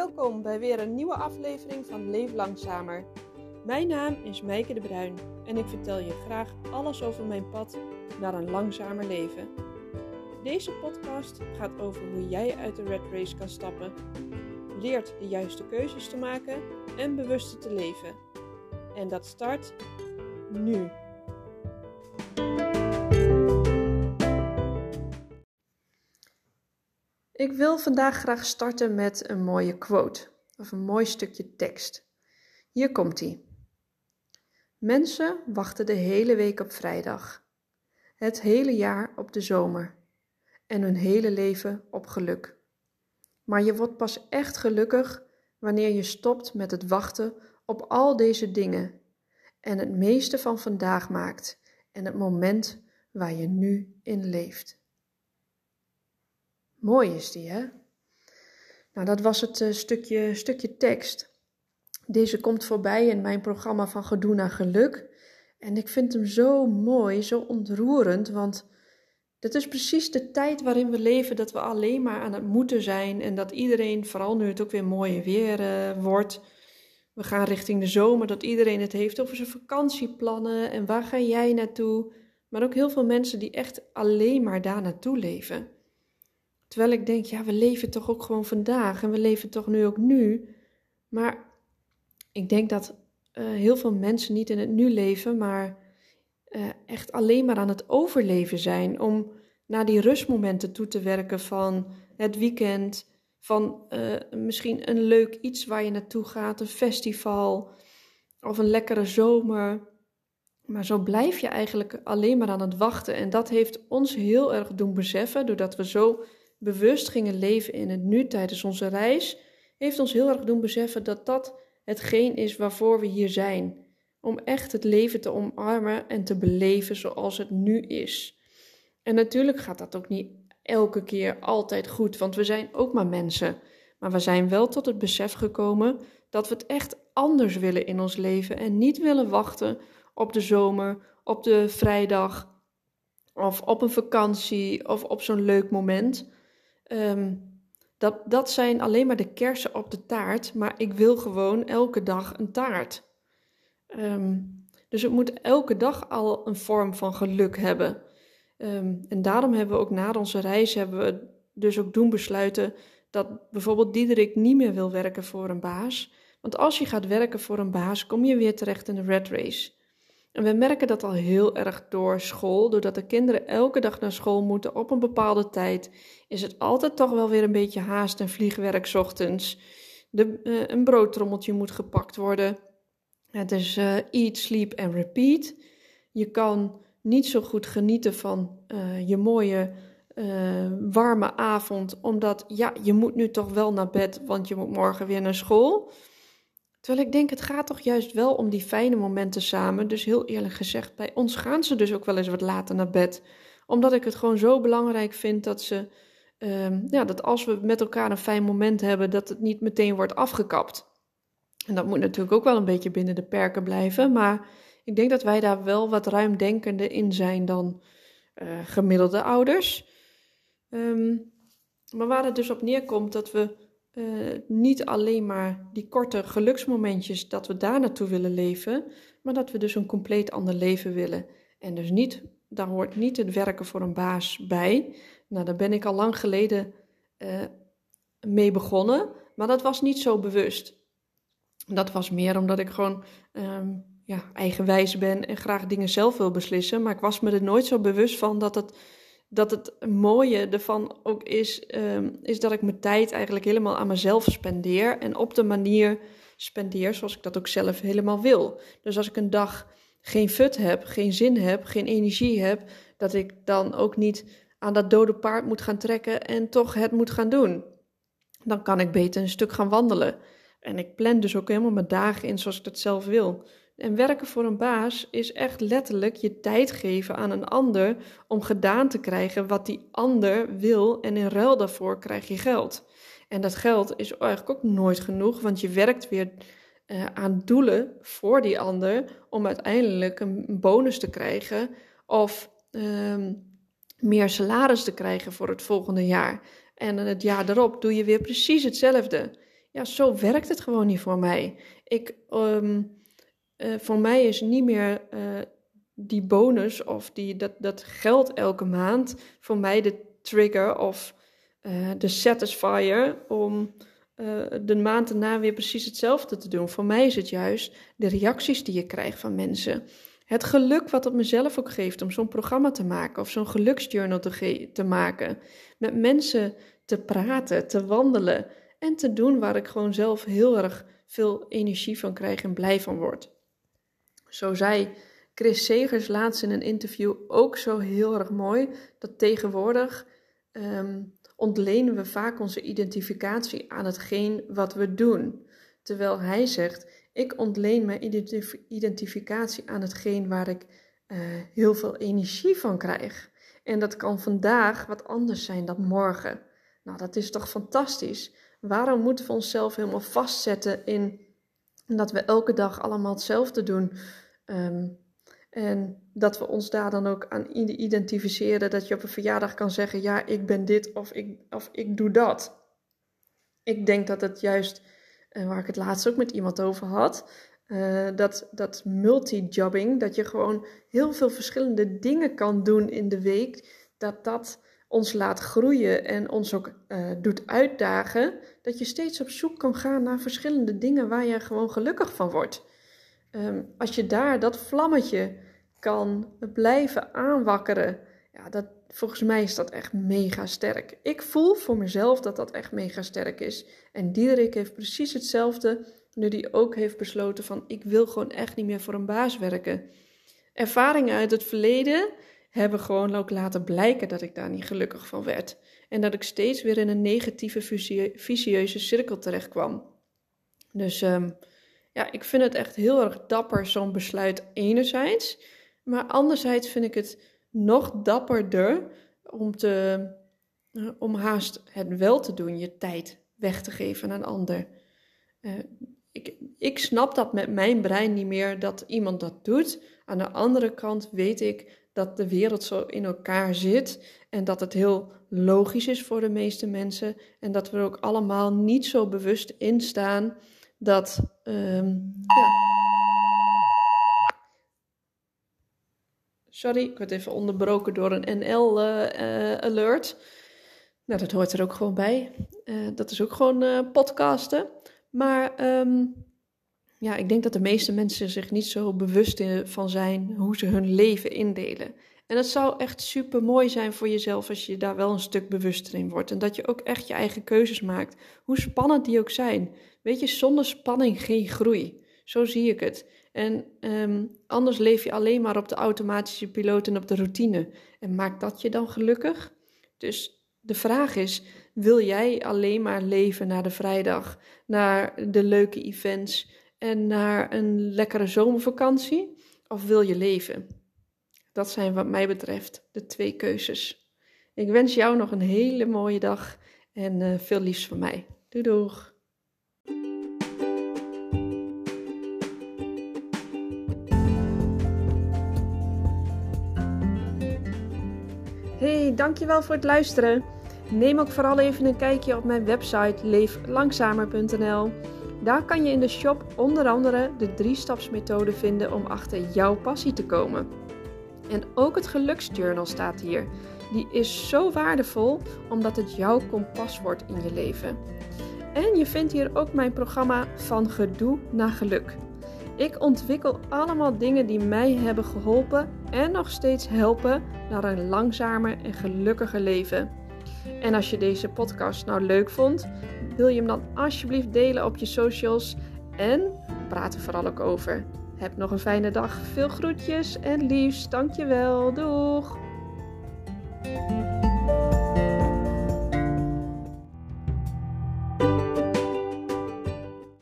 Welkom bij weer een nieuwe aflevering van Leef Langzamer. Mijn naam is Meike de Bruin en ik vertel je graag alles over mijn pad naar een langzamer leven. Deze podcast gaat over hoe jij uit de red race kan stappen, leert de juiste keuzes te maken en bewuster te leven. En dat start nu. Ik wil vandaag graag starten met een mooie quote of een mooi stukje tekst. Hier komt ie. Mensen wachten de hele week op vrijdag, het hele jaar op de zomer en hun hele leven op geluk. Maar je wordt pas echt gelukkig wanneer je stopt met het wachten op al deze dingen en het meeste van vandaag maakt en het moment waar je nu in leeft. Mooi is die, hè? Nou, dat was het uh, stukje, stukje tekst. Deze komt voorbij in mijn programma van Gedoe naar Geluk. En ik vind hem zo mooi, zo ontroerend, want dit is precies de tijd waarin we leven dat we alleen maar aan het moeten zijn en dat iedereen, vooral nu het ook weer mooie weer uh, wordt, we gaan richting de zomer, dat iedereen het heeft over zijn vakantieplannen en waar ga jij naartoe, maar ook heel veel mensen die echt alleen maar daar naartoe leven. Terwijl ik denk, ja, we leven toch ook gewoon vandaag en we leven toch nu ook nu. Maar ik denk dat uh, heel veel mensen niet in het nu leven, maar uh, echt alleen maar aan het overleven zijn. Om naar die rustmomenten toe te werken van het weekend, van uh, misschien een leuk iets waar je naartoe gaat, een festival of een lekkere zomer. Maar zo blijf je eigenlijk alleen maar aan het wachten. En dat heeft ons heel erg doen beseffen, doordat we zo bewust gingen leven in het nu tijdens onze reis, heeft ons heel erg doen beseffen dat dat hetgeen is waarvoor we hier zijn. Om echt het leven te omarmen en te beleven zoals het nu is. En natuurlijk gaat dat ook niet elke keer altijd goed, want we zijn ook maar mensen. Maar we zijn wel tot het besef gekomen dat we het echt anders willen in ons leven en niet willen wachten op de zomer, op de vrijdag of op een vakantie of op zo'n leuk moment. Um, dat, dat zijn alleen maar de kersen op de taart, maar ik wil gewoon elke dag een taart. Um, dus het moet elke dag al een vorm van geluk hebben. Um, en daarom hebben we ook na onze reis hebben we dus ook doen besluiten dat bijvoorbeeld Diederik niet meer wil werken voor een baas. Want als je gaat werken voor een baas, kom je weer terecht in de red race. En we merken dat al heel erg door school, doordat de kinderen elke dag naar school moeten op een bepaalde tijd, is het altijd toch wel weer een beetje haast en vliegwerk ochtends. De, uh, een broodtrommeltje moet gepakt worden. Het is uh, eat, sleep en repeat. Je kan niet zo goed genieten van uh, je mooie warme avond, omdat ja, je moet nu toch wel naar bed, want je moet morgen weer naar school. Terwijl ik denk, het gaat toch juist wel om die fijne momenten samen. Dus heel eerlijk gezegd, bij ons gaan ze dus ook wel eens wat later naar bed. Omdat ik het gewoon zo belangrijk vind dat ze, um, ja, dat als we met elkaar een fijn moment hebben, dat het niet meteen wordt afgekapt. En dat moet natuurlijk ook wel een beetje binnen de perken blijven. Maar ik denk dat wij daar wel wat ruimdenkender in zijn dan uh, gemiddelde ouders. Um, maar waar het dus op neerkomt dat we uh, niet alleen maar die korte geluksmomentjes dat we daar naartoe willen leven, maar dat we dus een compleet ander leven willen. En dus niet, daar hoort niet het werken voor een baas bij. Nou, daar ben ik al lang geleden uh, mee begonnen, maar dat was niet zo bewust. Dat was meer omdat ik gewoon um, ja, eigenwijs ben en graag dingen zelf wil beslissen, maar ik was me er nooit zo bewust van dat het dat het mooie ervan ook is, um, is dat ik mijn tijd eigenlijk helemaal aan mezelf spendeer. En op de manier spendeer zoals ik dat ook zelf helemaal wil. Dus als ik een dag geen fut heb, geen zin heb, geen energie heb, dat ik dan ook niet aan dat dode paard moet gaan trekken en toch het moet gaan doen. Dan kan ik beter een stuk gaan wandelen. En ik plan dus ook helemaal mijn dagen in zoals ik dat zelf wil. En werken voor een baas is echt letterlijk je tijd geven aan een ander om gedaan te krijgen wat die ander wil en in ruil daarvoor krijg je geld. En dat geld is eigenlijk ook nooit genoeg, want je werkt weer uh, aan doelen voor die ander om uiteindelijk een bonus te krijgen of um, meer salaris te krijgen voor het volgende jaar. En het jaar daarop doe je weer precies hetzelfde. ja, zo werkt het gewoon niet voor mij. Ik, ehm, eh, voor mij is niet meer uh, die bonus of die, dat, dat geld elke maand voor mij de trigger of uh, de satisfier om de maand daarna weer precies hetzelfde te doen. Voor mij is het juist de reacties die je krijgt van mensen. Het geluk wat het mezelf ook geeft om zo'n programma te maken of zo'n geluksjournal te, te maken. Met mensen te praten, te wandelen en te doen waar ik gewoon zelf heel erg veel energie van krijg en blij van word. Zo zei Chris Segers laatst in een interview ook zo heel erg mooi dat tegenwoordig um, ontlenen we vaak onze identificatie aan hetgeen wat we doen. Terwijl hij zegt: Ik ontleen mijn identificatie aan hetgeen waar ik uh, heel veel energie van krijg. En dat kan vandaag wat anders zijn dan morgen. Nou, dat is toch fantastisch? Waarom moeten we onszelf helemaal vastzetten in dat we elke dag allemaal hetzelfde doen? Um, en dat we ons daar dan ook aan identificeren. Dat je op een verjaardag kan zeggen: Ja, ik ben dit of ik, of ik doe dat. Ik denk dat het juist, uh, waar ik het laatst ook met iemand over had. Uh, dat, dat multijobbing, dat je gewoon heel veel verschillende dingen kan doen in de week, dat dat ons laat groeien en ons ook uh, doet uitdagen, dat je steeds op zoek kan gaan naar verschillende dingen waar je gewoon gelukkig van wordt. Um, als je daar dat vlammetje kan blijven aanwakkeren, ja, dat, volgens mij is dat echt mega sterk. Ik voel voor mezelf dat dat echt mega sterk is. En Diederik heeft precies hetzelfde, nu hij ook heeft besloten van ik wil gewoon echt niet meer voor een baas werken. Ervaringen uit het verleden hebben gewoon ook laten blijken dat ik daar niet gelukkig van werd. En dat ik steeds weer in een negatieve, vicieuze cirkel terecht kwam. Dus um, ja, ik vind het echt heel erg dapper, zo'n besluit enerzijds. Maar anderzijds vind ik het nog dapperder om, te, uh, om haast het wel te doen, je tijd weg te geven aan een ander. Uh, ik, ik snap dat met mijn brein niet meer dat iemand dat doet. Aan de andere kant weet ik dat de wereld zo in elkaar zit en dat het heel logisch is voor de meeste mensen en dat we er ook allemaal niet zo bewust in staan dat. Um, ja. Sorry, ik werd even onderbroken door een NL-alert. Uh, uh, nou, dat hoort er ook gewoon bij. Uh, dat is ook gewoon podcasten. Maar um, ja, ik denk dat de meeste mensen zich niet zo bewust van zijn hoe ze hun leven indelen. En het zou echt super mooi zijn voor jezelf als je daar wel een stuk bewuster in wordt. En dat je ook echt je eigen keuzes maakt, hoe spannend die ook zijn. Weet je, zonder spanning geen groei. Zo zie ik het. En um, anders leef je alleen maar op de automatische piloot en op de routine. En maakt dat je dan gelukkig? Dus de vraag is: wil jij alleen maar leven naar de vrijdag, naar de leuke events en naar een lekkere zomervakantie? Of wil je leven? Dat zijn wat mij betreft de twee keuzes. Ik wens jou nog een hele mooie dag en uh, veel liefs van mij. Doei doeg! Hey, dankjewel voor het luisteren. Neem ook vooral even een kijkje op mijn website leeflangzamer.nl. Daar kan je in de shop onder andere de drie-stapsmethode vinden om achter jouw passie te komen. En ook het geluksjournal staat hier. Die is zo waardevol omdat het jouw kompas wordt in je leven. En je vindt hier ook mijn programma Van Gedoe naar Geluk. Ik ontwikkel allemaal dingen die mij hebben geholpen en nog steeds helpen naar een langzamer en gelukkiger leven. En als je deze podcast nou leuk vond, wil je hem dan alsjeblieft delen op je socials en praat er vooral ook over. Heb nog een fijne dag, veel groetjes en liefst, dankjewel, doeg!